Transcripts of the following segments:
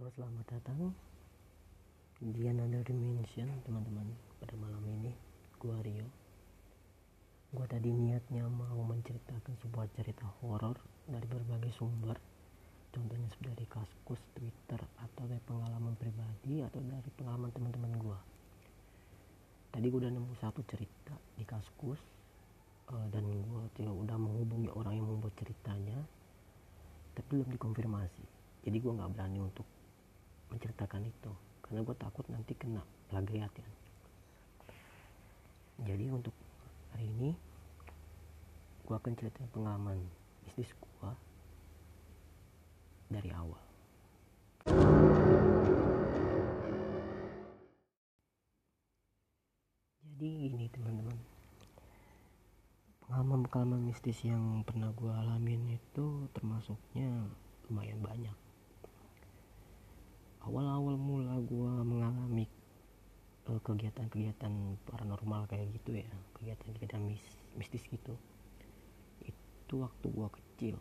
Halo selamat datang. Di another dimension teman-teman. Pada malam ini gua Rio. Gua tadi niatnya mau menceritakan sebuah cerita horor dari berbagai sumber. Contohnya dari kaskus twitter atau dari pengalaman pribadi atau dari pengalaman teman-teman gua. Tadi gua udah nemu satu cerita di kaskus uh, dan gua udah menghubungi orang yang membuat ceritanya tapi belum dikonfirmasi. Jadi gue nggak berani untuk menceritakan itu. Karena gue takut nanti kena plagiat ya. Jadi untuk hari ini gue akan ceritain pengalaman bisnis gue dari awal. Jadi ini teman-teman. Pengalaman-pengalaman mistis yang pernah gue alamin itu termasuknya lumayan banyak awal-awal mula gue mengalami uh, kegiatan-kegiatan paranormal kayak gitu ya kegiatan-kegiatan mis mistis gitu itu waktu gue kecil.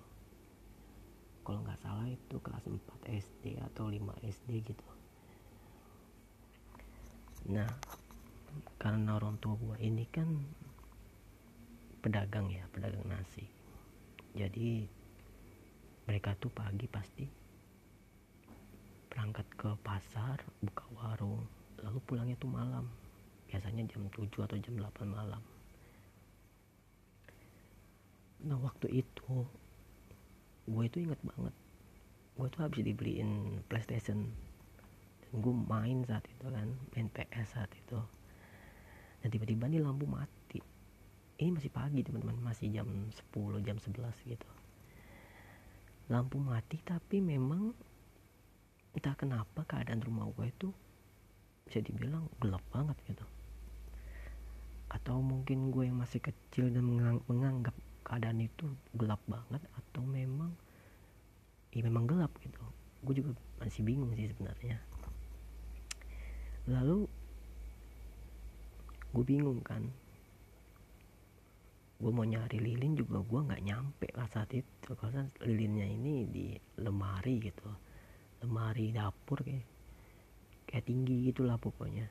Kalau nggak salah itu kelas 4 SD atau 5 SD gitu. Nah karena orang tua gue ini kan pedagang ya pedagang nasi. Jadi mereka tuh pagi pasti berangkat ke pasar buka warung lalu pulangnya tuh malam. Biasanya jam 7 atau jam 8 malam. Nah waktu itu gue itu inget banget. Gue tuh habis dibeliin PlayStation. Dan gue main saat itu kan main PS saat itu. Dan tiba-tiba nih lampu mati. Ini masih pagi teman-teman. Masih jam 10 jam 11 gitu. Lampu mati tapi memang entah kenapa keadaan rumah gue itu bisa dibilang gelap banget gitu. Atau mungkin gue yang masih kecil dan menganggap keadaan itu gelap banget atau memang ya memang gelap gitu. Gue juga masih bingung sih sebenarnya. Lalu gue bingung kan. Gue mau nyari lilin juga gue nggak nyampe lah saat itu. Karena lilinnya ini di lemari gitu lemari dapur kayak kayak tinggi gitulah pokoknya.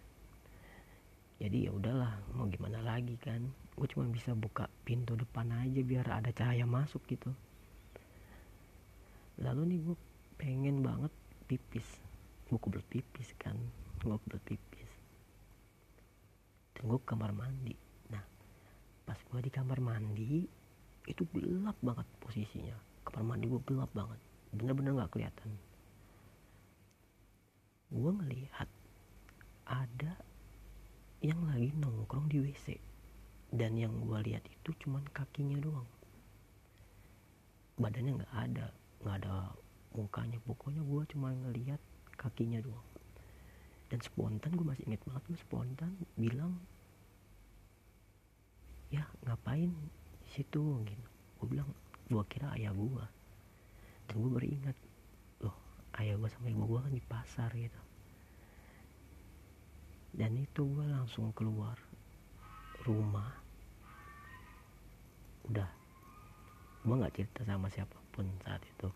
Jadi ya udahlah mau gimana lagi kan. Gue cuma bisa buka pintu depan aja biar ada cahaya masuk gitu. Lalu nih gue pengen banget pipis. Gue kebelet pipis kan gue kebelet pipis. Dan gue ke kamar mandi. Nah pas gue di kamar mandi itu gelap banget posisinya. Kamar mandi gue gelap banget. Bener-bener -bener kelihatan gue ngelihat ada yang lagi nongkrong di WC dan yang gue lihat itu cuman kakinya doang. Badannya nggak ada nggak ada mukanya. Pokoknya gue cuma ngelihat kakinya doang. Dan spontan gue masih inget banget gue spontan bilang ya ngapain situ? Gitu. Gue bilang gue kira ayah gue dan gue beringat ayah gue sama ibu gue kan di pasar gitu dan itu gue langsung keluar rumah. Udah. Gue nggak cerita sama siapa pun saat itu